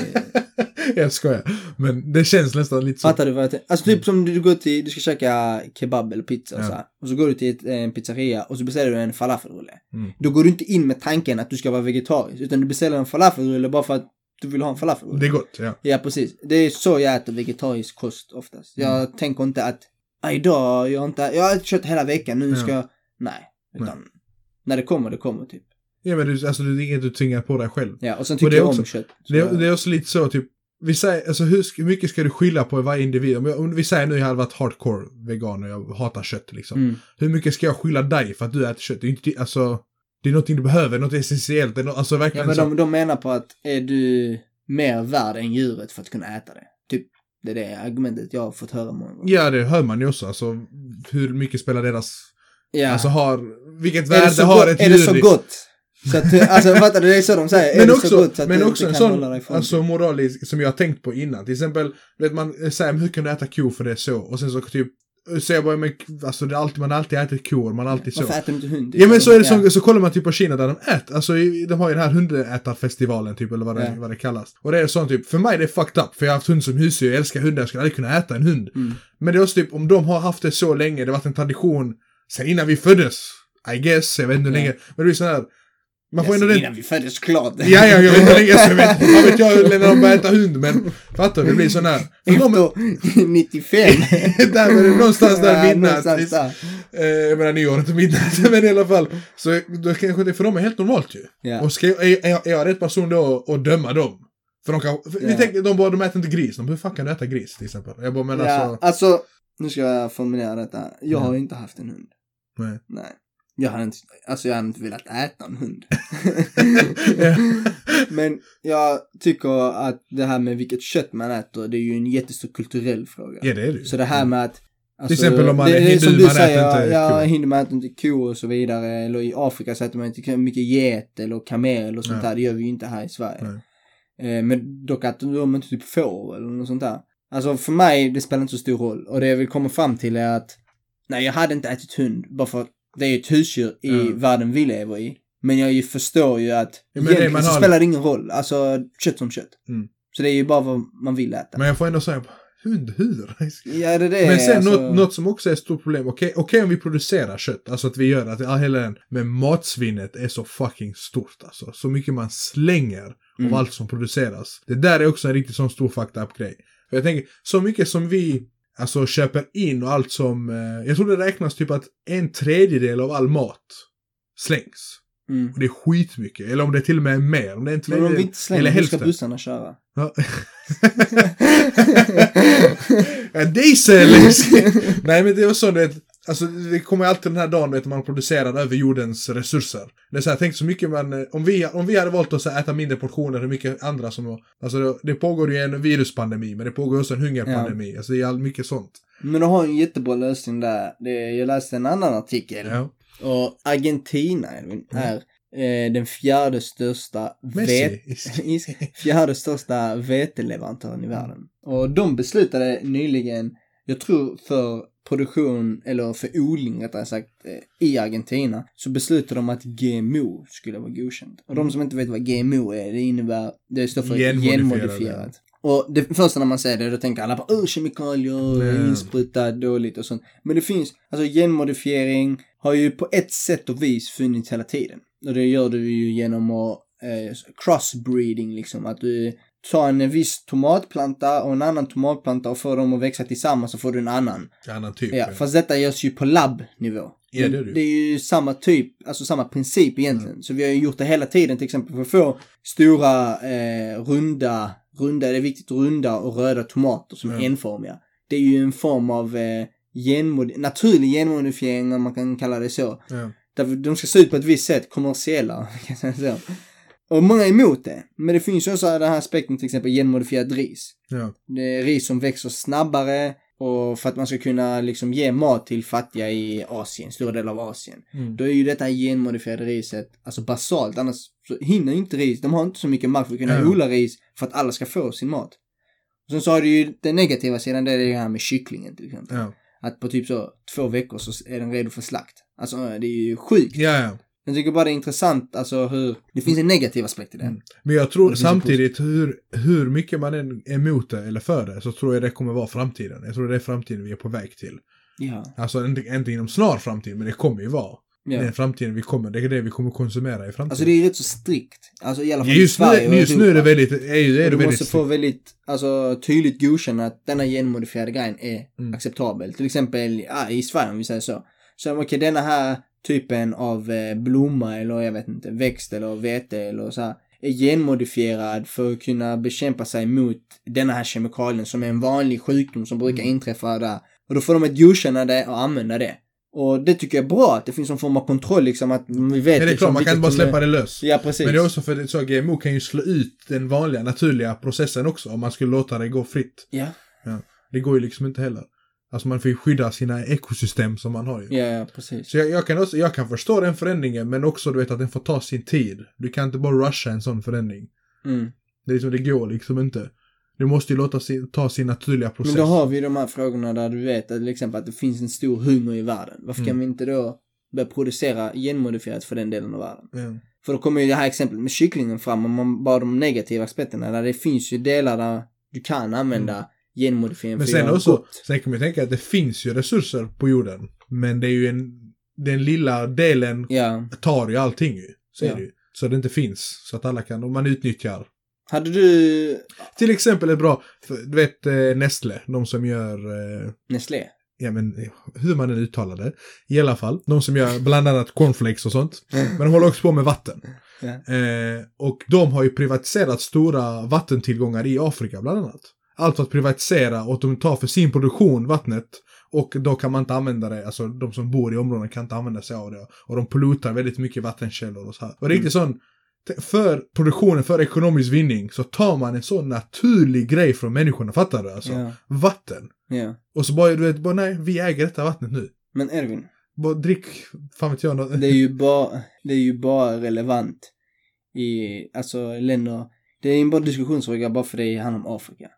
jag skojar. Men det känns nästan lite så. fattar du vad jag tänker? Alltså typ som du går till, du ska käka kebab eller pizza och Ja. så här, och så går du till ett, en pizzeria och så beställer du en falafelrulle. Mm. Då går du inte in med tanken att du ska vara vegetarisk, utan du beställer en falafelrulle bara för att du vill ha en falafelrulle. Det är gott, ja. Ja, precis. Det är så jag äter vegetarisk kost oftast. Jag Mm. tänker inte att, "Ah, idag, jag har inte, jag har kött hela veckan, nu Ja. ska jag, nej. Utan, när det kommer, det kommer typ. Ja men du, alltså, det är inget du tvingar på dig själv. Ja, och sen Och tycker det är jag också- om kött. Det, jag- det är också lite så, typ, vi säger, alltså hur, mycket ska du skylla på varje individ? Om, jag, om vi säger nu jag hade varit hardcore vegan och jag hatar kött liksom. Mm. Hur mycket ska jag skylla dig för att du äter kött? Det är inte, alltså, det är någonting du behöver, något essentiellt. Det är nå- alltså Ja, verkligen men så. de, de menar på att är du mer värd än djuret för att kunna äta det? Typ, det är det argumentet jag har fått höra många gånger. Ja, det hör man ju också. Alltså, hur mycket spelar deras... Ja. Alltså har... Vilket är värde har ett är det djur så gott? Så att, alltså fattar du, det är så de säger. Men också, så gott så att men också en sån alltså, moralisk som jag har tänkt på innan. Till exempel, vet man säger hur kan du äta ko för det är så? Och sen så typ, säger jag bara, men alltså det är alltid, man har alltid ätit kor, man har alltid så. Varför äter du inte hund? Ja men så är det så, så kollar man typ på Kina där de äter, alltså de har ju den här hundätarfestivalen typ eller vad det, Ja. vad det kallas. Och det är sånt typ, för mig är det fucked up för jag har haft hund som husdjur, jag älskar hundar, jag skulle aldrig kunna äta en hund. Mm. Men det är också typ, om de har haft det så länge, det har varit en tradition sen innan vi föddes, I guess, jag vet inte hur Ja. länge, men det är så här, man får Yes, ändå den... innan vi föddes klart. Ja, ja, jag vet jag vet vad vet jag länge de börjar äta hund, men fattar du, det blir sån här. Efter 95. där var det någonstans där Ja, midnatt. Eh, jag menar nyåret och midnatt, men i alla fall. Så då kanske det för dem är helt normalt ju. Ja. Och ska, jag- är, är, jag rätt person då att döma dem? För de kan, för vi Ja. tänker, de bara, de äter inte gris. De hur fan kan du äta gris till exempel? Jag bara, men ja, alltså, alltså, nu ska jag formulera detta. Jag Ja. har ju inte haft en hund. nej. Nej. Jag hade inte, alltså jag hade inte velat äta en hund. Men jag tycker att det här med vilket kött man äter, det är ju en jättestor kulturell fråga. Ja, det är det ju. Så det här med att alltså, exempel om man det, är hindu, som du man äter säger, inte ja, ko. hindu man äter inte ko och så vidare. Eller i Afrika så äter man inte mycket get eller kamel och sånt Ja. där. Det gör vi ju inte här i Sverige. Nej. Eh, men dock att de inte typ får eller något sånt där. Alltså för mig, det spelar inte så stor roll. Och det jag vill komma fram till är att, nej jag hade inte ätit hund bara för att det är ett husdjur i Ja. världen vi lever i. Men jag ju förstår ju att Ja, det egentligen man så har- spelar det ingen roll. Alltså kött som kött. Mm. Så det är ju bara vad man vill äta. Men jag får ändå säga, hund, hur? ja, det är det. Men sen alltså, något, något som också är ett stort problem, okej okej om vi producerar kött, alltså att vi gör att hela den, men matsvinnet är så fucking stort alltså. Så mycket man slänger Mm. av allt som produceras. Det där är också en riktigt sån stor fucked up grej. För jag tänker, så mycket som vi alltså köper in och allt som, eh, jag tror det räknas typ att en tredjedel av all mat slängs. Mm. Och det är skitmycket, eller om det till och med är mer, om det är en Men om vi tredjedel, inte slänger, eller hur ska bussarna köra? Ja. ja, diesel! Nej men det var så, du vet, alltså det kommer alltid den här dagen vet, man producerar över jordens resurser. Det är så här, tänk så mycket man, eh, om vi, om vi hade valt att här, äta mindre portioner, hur mycket andra som, alltså det, det pågår ju en viruspandemi, men det pågår också en hungerpandemi, alltså det är all, mycket sånt. Men du har en jättebra lösning där. Det, jag läste en annan artikel. Ja. Och Argentina är eh, den fjärde största. Is- fjärde största veteleverantören i världen. Och de beslutade nyligen, jag tror för produktion, eller för odling rättare sagt, eh, i Argentina, så beslutade de att GMO skulle vara godkänt. Och de som inte vet vad GMO är, det innebär, det står för genmodifierat. Och det första när man säger det, då tänker alla på oh, kemikalier, Nej. insprutat, dåligt och sånt. Men det finns, alltså genmodifiering har ju på ett sätt och vis funnits hela tiden. Och det gör du ju genom att eh, crossbreeding liksom, att du tar en viss tomatplanta och en annan tomatplanta och får dem att växa tillsammans så får du en annan. Annan typ. Ja, fast detta görs ju på labbnivå. Ja, det är det. det är ju samma typ, alltså samma princip egentligen. Så vi har ju gjort det hela tiden till exempel för att få stora, eh, runda, runda, det är viktigt, runda och röda tomater som är Ja. enformiga. Det är ju en form av eh, genmodi- naturlig genmodifiering om man kan kalla det så. Ja. Därför de ska se ut på ett visst sätt, kommersiella, kan jag säga så. Och många är emot det. Men det finns ju också den här aspekten till exempel genmodifierad ris. Ja. Det är ris som växer snabbare och för att man ska kunna liksom ge mat till fattiga i Asien, stora delar av Asien. Mm. Då är ju detta genmodifierade riset alltså basalt, annars så hinner ju inte ris, de har inte så mycket mark för att kunna Ja. odla ris för att alla ska få sin mat. Och sen så har du ju den negativa sidan, det är det här med kycklingen till exempel. Ja. Att på typ så två veckor så är den redo för slakt. Alltså det är ju sjukt. ja. Jag tycker bara det är intressant, alltså hur, det finns en negativ aspekt i det. Mm. Men jag tror samtidigt hur, hur mycket man än är emot det eller för det så tror jag det kommer vara framtiden. Jag tror det är framtiden vi är på väg till. Ja. Alltså inte, inte inom snar framtid, men det kommer ju vara. ja. Det är framtiden vi kommer, det är det vi kommer konsumera i framtiden. Alltså det är rätt så strikt. Alltså i alla fall i just nu, Sverige och just nu är det väldigt, ju, är det du väldigt måste få väldigt, alltså tydligt godkänna att denna genmodifierade grejen är Mm. acceptabel. Till exempel ja, i Sverige om vi säger så. Så okej, denna här typen av eh, blomma eller jag vet inte, växt eller vete eller så här är genmodifierad för att kunna bekämpa sig mot denna här kemikalien som är en vanlig sjukdom som brukar Mm. inträffa där. Och då får de ett godkänna det och använda det. Och det tycker jag är bra att det finns en form av kontroll liksom att vi vet Ja, det är liksom klart, man kan inte bara släppa det lös. Ja, precis. Men det är också för att så GMO kan ju slå ut den vanliga naturliga processen också om man skulle låta det gå fritt. Ja, Det går ju liksom inte heller. Alltså man får ju skydda sina ekosystem som man har ju. ja, ja, precis. Så jag, jag, kan också, jag kan förstå den förändringen men också du vet att den får ta sin tid. Du kan inte bara rusha en sån förändring. Mm. Det, är liksom, det går liksom inte. Du måste ju låta sin, ta sin naturliga process. Men då har vi de här frågorna där du vet att till exempel att det finns en stor hunger i världen. Varför kan Mm. vi inte då börja producera genmodifierat för den delen av världen? Ja. För då kommer ju det här exemplet med kycklingen fram om man bara de negativa aspekterna där det finns ju delar där du kan använda genmodifiering. Men sen också, gott. sen kan man ju tänka att det finns ju resurser på jorden. Men det är ju en, den lilla delen Ja. tar ju allting ju. Så är Ja. det ju. Så det inte finns. Så att alla kan, om man utnyttjar. Hade du Till exempel är bra, du vet eh, Nestle, de som gör, eh, Nestlé? ja men eh, hur man än uttalar det. I alla fall, de som gör bland annat cornflakes och sånt. Men de håller också på med vatten. Ja. Eh, och de har ju privatiserat stora vattentillgångar i Afrika bland annat. Allt för att privatisera och de tar för sin produktion vattnet. Och då kan man inte använda det, alltså de som bor i områden kan inte använda sig av det. Och de pollutar väldigt mycket vattenkällor och så här. Och riktigt sån, t- för produktionen, för ekonomisk vinning, så tar man en sån naturlig grej från människorna, fattar du? Alltså, Ja. vatten. Ja. Och så bara, du vet, bara nej, vi äger detta vattnet nu. Men Edvin, Bara drick, fan vet jag. något. det är ju bara, det är ju bara relevant i, alltså länder, det är ju bara diskussionsfråga bara för det handlar om Afrika.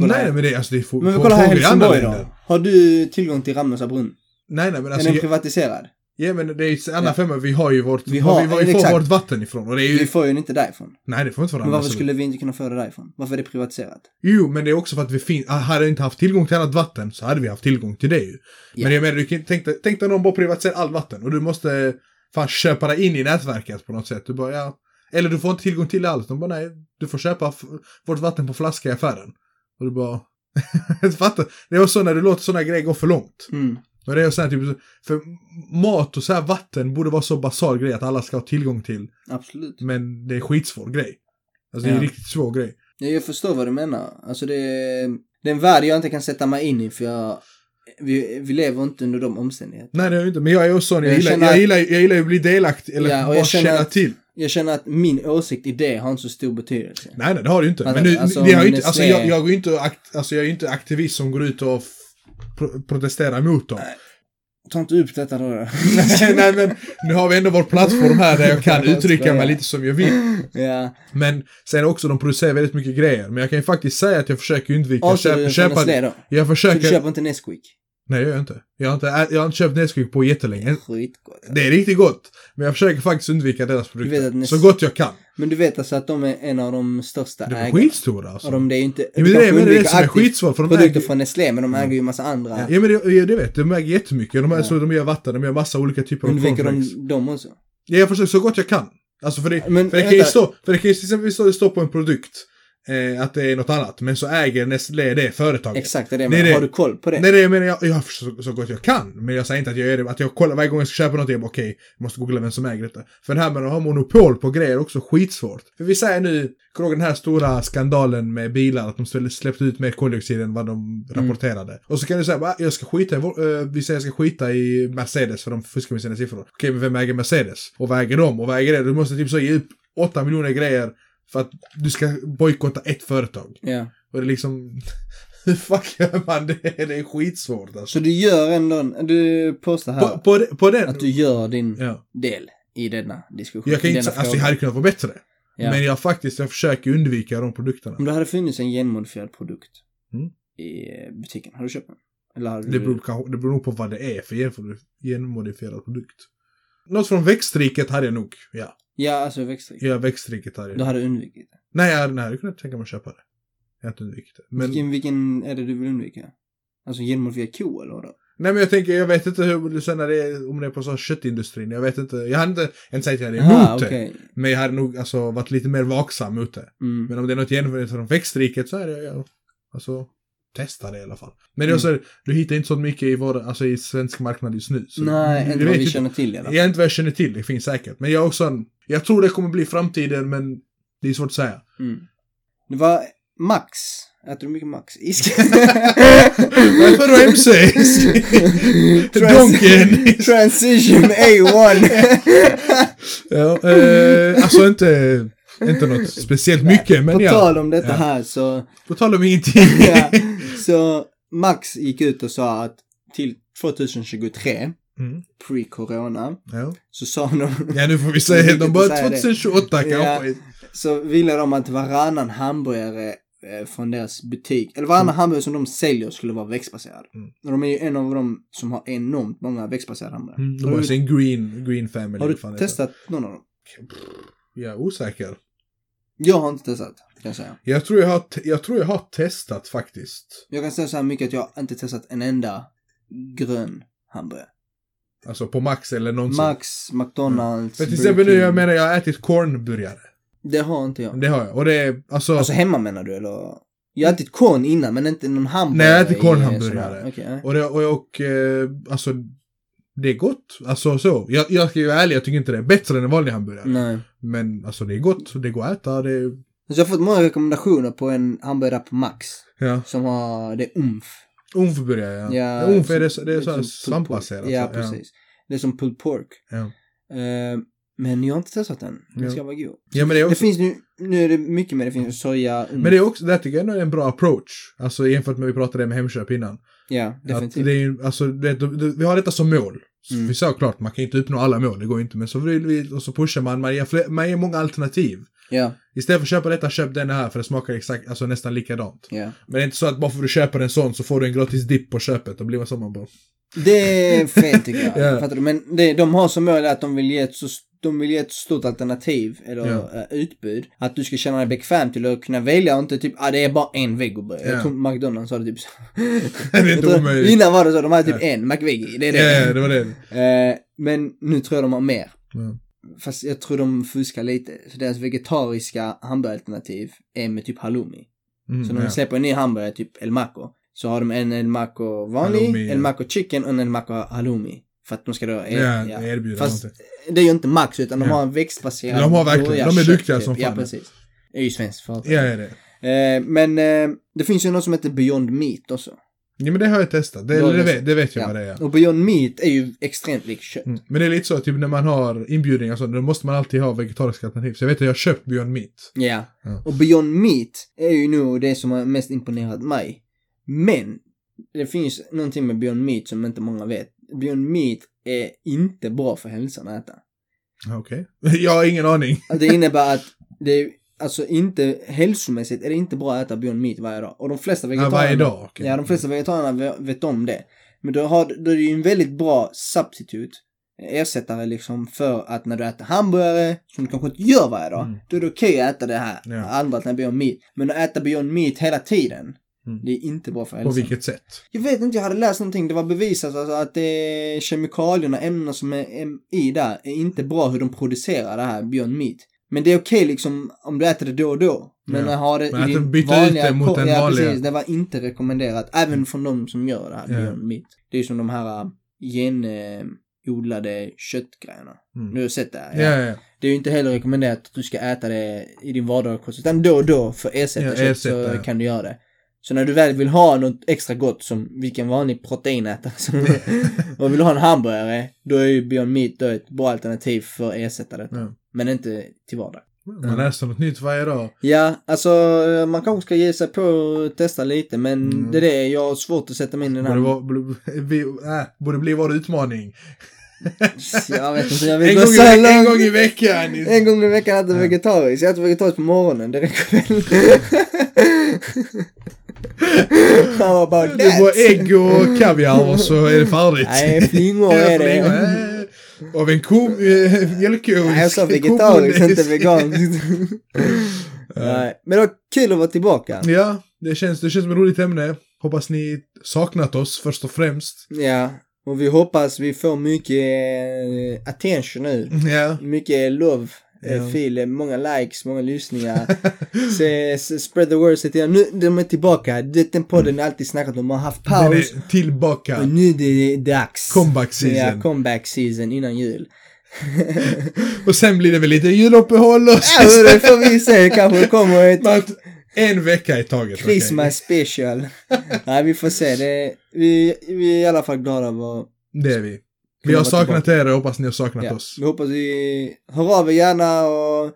Vi Nej, men det, alltså det är Men vi kollar här i Helsingborg då. Har du tillgång till Ramnäsa brunn? Nej, nej, men Är alltså. den jag- privatiserad? Ja men det är ju andra Ja. femma, vi har ju vårt, Vi vi har- vi, var vi får vårt vatten ifrån och det är ju, Vi får ju den inte därifrån. nej det får inte vara Men varför annars. skulle vi inte kunna få det därifrån? Varför är det privatiserat? Jo men det är också för att vi fin- ah, hade vi inte haft tillgång till annat vatten så hade vi haft tillgång till det ju. Ja. Men jag menar, du kan, tänk, dig- tänk dig någon bara privatiserar allt vatten och du måste fan köpa dig in i nätverket på något sätt. Du bara, ja. Eller du får inte tillgång till allt. De bara, nej, du får köpa vårt vatten på flaska i affären. Och du bara, fattar? Det är också så när du låter sådana grejer gå för långt. Mm. Och det är så här, typ, för mat och så här vatten borde vara så basal grej att alla ska ha tillgång till. Absolut. Men det är skitsvår grej. Alltså det är Ja. en riktigt svår grej. Ja, jag förstår vad du menar. Alltså det är, det är en värld jag inte kan sätta mig in i för jag, vi, vi lever inte under de omständigheterna. Nej det är jag inte, men jag är också sån, jag, Jag gillar, känner jag, att- gillar, jag gillar att bli delaktig, eller Ja, bara känna att- till. Jag känner att min åsikt i det har inte så stor betydelse. Nej nej det har det ju inte. Alltså, men nu, alltså, det har inte, alltså jag, jag, ju inte akt, alltså jag är ju inte aktivist som går ut och pro protesterar mot dem. Nej. Ta inte upp detta då. Nej men nu har vi ändå vår plattform här där jag kan uttrycka mig lite som jag vill. ja. Men sen också, de producerar väldigt mycket grejer. Men jag kan ju faktiskt säga att jag försöker undvika att köpa... jag Så du försöker... köper inte Nesquik? Nej, det gör jag inte. Jag har inte, jag har inte köpt Nesquik på jättelänge. Skitgott. Det är riktigt gott. Men jag försöker faktiskt undvika deras produkter. Nes- Så gott jag kan. Men du vet alltså att de är en av de största De är ägarna? skitstora alltså. Och de, det är ju inte... Ja, men det är men det, är det som är skitsvårt. För de Produkter äger, från Nestlé, men de äger ju massa andra. ja, men det, ja, det vet. De äger jättemycket. De, är, Ja. så, de gör vatten, de gör massa olika typer av Undviker de dem också? Ja, jag försöker så gott jag kan. Alltså för det, Men för det kan ju stå, för det kan ju till exempel stå, står på en produkt eh, att det är något annat. Men så äger Nestlé det företaget. Exakt, det är det. Det är Men det. har du koll på det? Nej, det menar jag, jag har så, så gott jag kan. Men jag säger inte att jag gör det, att jag kollar varje gång jag ska köpa något, jag bara okej, jag måste googla vem som äger detta. För det här med att ha monopol på grejer är också skitsvårt. För vi säger nu, kommer den här stora skandalen med bilar, att de släppte- ut mer koldioxid än vad de Mm. rapporterade. Och så kan du säga, "Va, jag ska skita i, eh, vi säger jag ska skita i Mercedes för de fuskar med sina siffror. Okej, men vem äger Mercedes? Och vad äger de? Och vad äger det? Du måste typ så ge upp 8 miljoner grejer för att du ska bojkotta ett företag. Ja. Och det är liksom, hur fuck gör man det? Det är skitsvårt alltså. Så du gör ändå, du påstår här På, på, på den... att du gör din Ja. del i denna diskussion. Jag kan inte alltså jag hade kunnat vara bättre. Ja. Men jag faktiskt, jag försöker undvika de produkterna. Om det hade funnits en genmodifierad produkt Mm. i butiken, har du köpt den? Eller hade Det beror, det beror nog på vad det är för genmodif- genmodifierad produkt. Något från växtriket hade jag nog, ja. Ja, alltså växtrik. Ja, växtriket hade jag. Du hade undvikit det. Nej, jag hade, nej, jag hade kunnat tänka mig att köpa det. Jag har inte undvikit det. Men, Vilken, vilken är det du vill undvika? Alltså genmodifierad ko eller vadå? nej men jag tänker, jag vet inte hur, sen när det är, om det är på så köttindustrin. Jag vet inte, jag hade inte, jag hade inte sagt att jag hade emot Aha, det. Men jag hade nog alltså varit lite mer vaksam mot det. Mm. Men om det är något genomfört från växtriket så är det, ja, alltså, testa det i alla fall. Men Mm. också, du hittar inte så mycket i vår, alltså i svensk marknad just nu. Så Nej, inte vad vi känner till i alla fall. Jag inte vad jag känner till, det finns säkert. Men jag också en, jag tror det kommer bli framtiden, men det är svårt att säga. Mm. Det var Max. Äter du mycket Max? Isk. Varför då MC? Donken! Transition A1. ja, eh, alltså inte, inte något speciellt mycket, men På ja. tal om detta Ja. här så, På tal om ingenting. ja, så Max gick ut och sa att till 2023, Mm, pre-corona, ja. så sa de, ja, nu får vi Det säga, viktigt de bara säga det. 2028 Ja. kanske. så ville de att varannan hamburgare eh, från deras butik, eller varannan hamburgare som de säljer skulle vara växtbaserad. Mm. De är ju en av dem som har enormt många växtbaserade hamburgare. Mm, de har sin green, green family. har du det testat någon av dem? Jag är osäker. Jag har inte testat, kan jag säga. Jag tror jag har, jag tror jag har testat faktiskt. Jag kan säga så här mycket att jag har inte testat en enda grön hamburgare. Alltså på Max eller någonsin. Max, McDonalds, För till Burger exempel nu, jag menar jag har ätit cornburgare. Det har inte jag. Det har jag. Och det är, alltså, Alltså hemma menar du eller? Jag har ätit korn innan men inte någon hamburgare. Nej, jag har ätit kornhamburgare. nej. och, det, och, och eh, alltså, det är gott. Alltså så. Jag, jag ska ju vara ärlig, jag tycker inte det är bättre än en vanlig hamburgare. nej. Men alltså det är gott, det går att äta, det är, Så jag har fått många rekommendationer på en hamburgare på Max. ja. Som har, det är umf. Umfburgare, ja. Ja, ja umf är det, det är som så här pulled svampbaserat. pork. Ja, precis. Det är som pulled pork. Ja. Eh, men jag har inte testat den. Den Ja. ska vara god. ja, men det är Det också, finns nu, nu är det mycket mer. Det finns soja, umf. men det är också, det tycker jag ändå är en bra approach. Alltså jämfört med vi pratade med Hemköp innan. Ja, Att definitivt. det är, alltså, det, det, vi har detta som mål. Mm. Vi sa klart, man kan inte uppnå alla mål, det går inte. Men så vill vi, och så pushar man, man ger, fler, man ger många alternativ. Ja, Istället för att köpa detta, köp den här för det smakar exakt, alltså nästan likadant. ja. Men det är inte så att bara för att du köper en sån så får du en gratis dipp på köpet. Då blir man så man bara... Det är fel tycker jag. Fattar du? Men det, de har som mål att de vill ge ett så de vill ge ett stort alternativ eller Ja. eh, utbud. Att du ska känna dig bekväm till att kunna välja och inte typ, ah, det är bara en vegoburgare. Ja. Jag tror McDonalds har det typ så. Det är inte omöjligt. Innan var det så, de hade typ Ja. en McVeggie. Det är det. ja, det var det. Eh, men nu tror jag de har mer. Ja. Fast jag tror de fuskar lite. Så deras vegetariska hamburgeralternativ är med typ halloumi. Mm, Så när de släpper en ny hamburgare, typ El Maco, så har de en El Maco vanlig, Halloumi. El Maco chicken och en El Maco halloumi. För att de ska då... Ja, ja. erbjuda Fast någonting. det är ju inte Max utan de Ja. har en växtbaserad De har verkligen- de är duktiga typ. som Ja, fan. precis. Det är ju svenskt företag. Ja, ja, det. Eh, men eh, det finns ju något som heter Beyond Meat också. Ja, men det har jag testat. Det, det, vet, det vet jag Ja. vad det är. Och Beyond Meat är ju extremt likt kött. Mm. Men det är lite så, typ när man har inbjudningar och så, då måste man alltid ha vegetariska alternativ. Så jag vet att jag har köpt Beyond Meat. Ja. Ja. Och Beyond Meat är ju nog det som har mest imponerat mig. Men det finns någonting med Beyond Meat som inte många vet. Beyond Meat är inte bra för hälsan att äta. Okej. Jag har ingen aning. Det innebär att det är, alltså inte, hälsomässigt är det inte bra att äta Beyond Meat varje dag. Och de flesta Ja, vegetarier... varje dag. okej. Ja, de flesta vegetarianerna ve- vet om det. Men då, har, då är det ju en väldigt bra substitut, ersättare liksom för att när du äter hamburgare, som du kanske inte gör varje dag, Mm. då är det okej att äta det här Ja. andra alternativet Beyond Meat. Men att äta Beyond Meat hela tiden, Mm. det är inte bra för På hälsan. vilket sätt? Jag vet inte, jag hade läst någonting, det var bevisat alltså att det är kemikalierna, ämnena som är i där, är inte bra hur de producerar det här Beyond Meat. Men det är okej liksom om du äter det då och då. Men Ja. att ha det Men i din ut vanliga det mot den ja, vanliga. precis, det var inte rekommenderat. Även från de som gör det här Ja. Beyond Meat. Det är som de här äh, genodlade köttgrejerna. Mm. Du har sett det? här, Ja, ja, ja. Det är ju inte heller rekommenderat att du ska äta det i din vardagliga kost. Utan då och då för att ersätta Ja, kött ersätta, så kan du göra det. Så när du väl vill ha något extra gott som vilken vanlig proteinätare som och vill ha en hamburgare, då är ju Beyond Meat då ett bra alternativ för att ersätta det. Ja. Men inte till vardag. Man läser något nytt varje dag. Ja, alltså man kanske ska ge sig på och testa lite men Mm. det är det, jag har svårt att sätta mig in i den Borde, här... vara, borde, äh, borde bli vår utmaning. Jag vet inte, jag vill En gå gång, i, så ve- en långt. gång i veckan. En gång i veckan äter jag Ja. vegetariskt. Jag äter vegetariskt på morgonen, det räcker väl? How about Det var ägg och kaviar och så är det färdigt. Nej, flingor är det. Av en ko, äh, mjölkko. Nej, jag sa vegetariskt, inte veganskt. Nej, men det var kul att vara tillbaka. Ja, det känns, det känns som ett roligt ämne. Hoppas ni saknat oss först och främst. Ja, och vi hoppas vi får mycket eh, attention nu. Ja. Mycket love. Eh, Ja. Fil, många likes, många lyssningar. så, så spread the word. Så att jag, nu de är tillbaka. Det- Den podden har alltid snackat om. Man har haft Den paus. är tillbaka. Och nu är det dags. Comeback season. Ja, comeback season innan jul. Och sen blir det väl lite juluppehåll och Ja, det får vi se. Kanske kommer ett Men att En vecka i taget. Christmas special. Nej, vi får se. Det, vi, vi är i alla fall glada över Det är vi. Vi har saknat er och hoppas ni har saknat Ja, oss. vi hoppas vi hör av er gärna och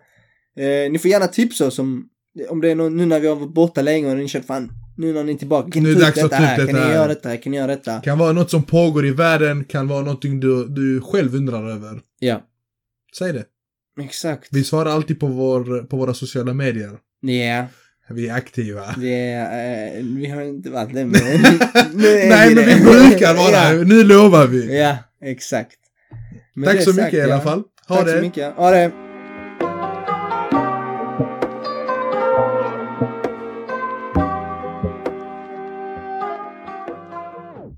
eh, ni får gärna tipsa oss om, om det är någon, nu när vi har varit borta länge och ni känner fan, nu när ni är tillbaka, kan Nu ni är ta det upp detta här, kan ni göra detta, kan ni göra detta? Kan vara något som pågår i världen, kan vara någonting du, du själv undrar över. Ja, Säg det. exakt. Vi svarar alltid på, vår, på våra sociala medier. Ja, Vi är aktiva. det eh, vi har inte varit det men Nej, men det. vi brukar vara ja. Nu lovar vi. ja, exakt. Men Tack det så sagt, mycket i alla fall. Ha Tack det. så mycket. Ha det.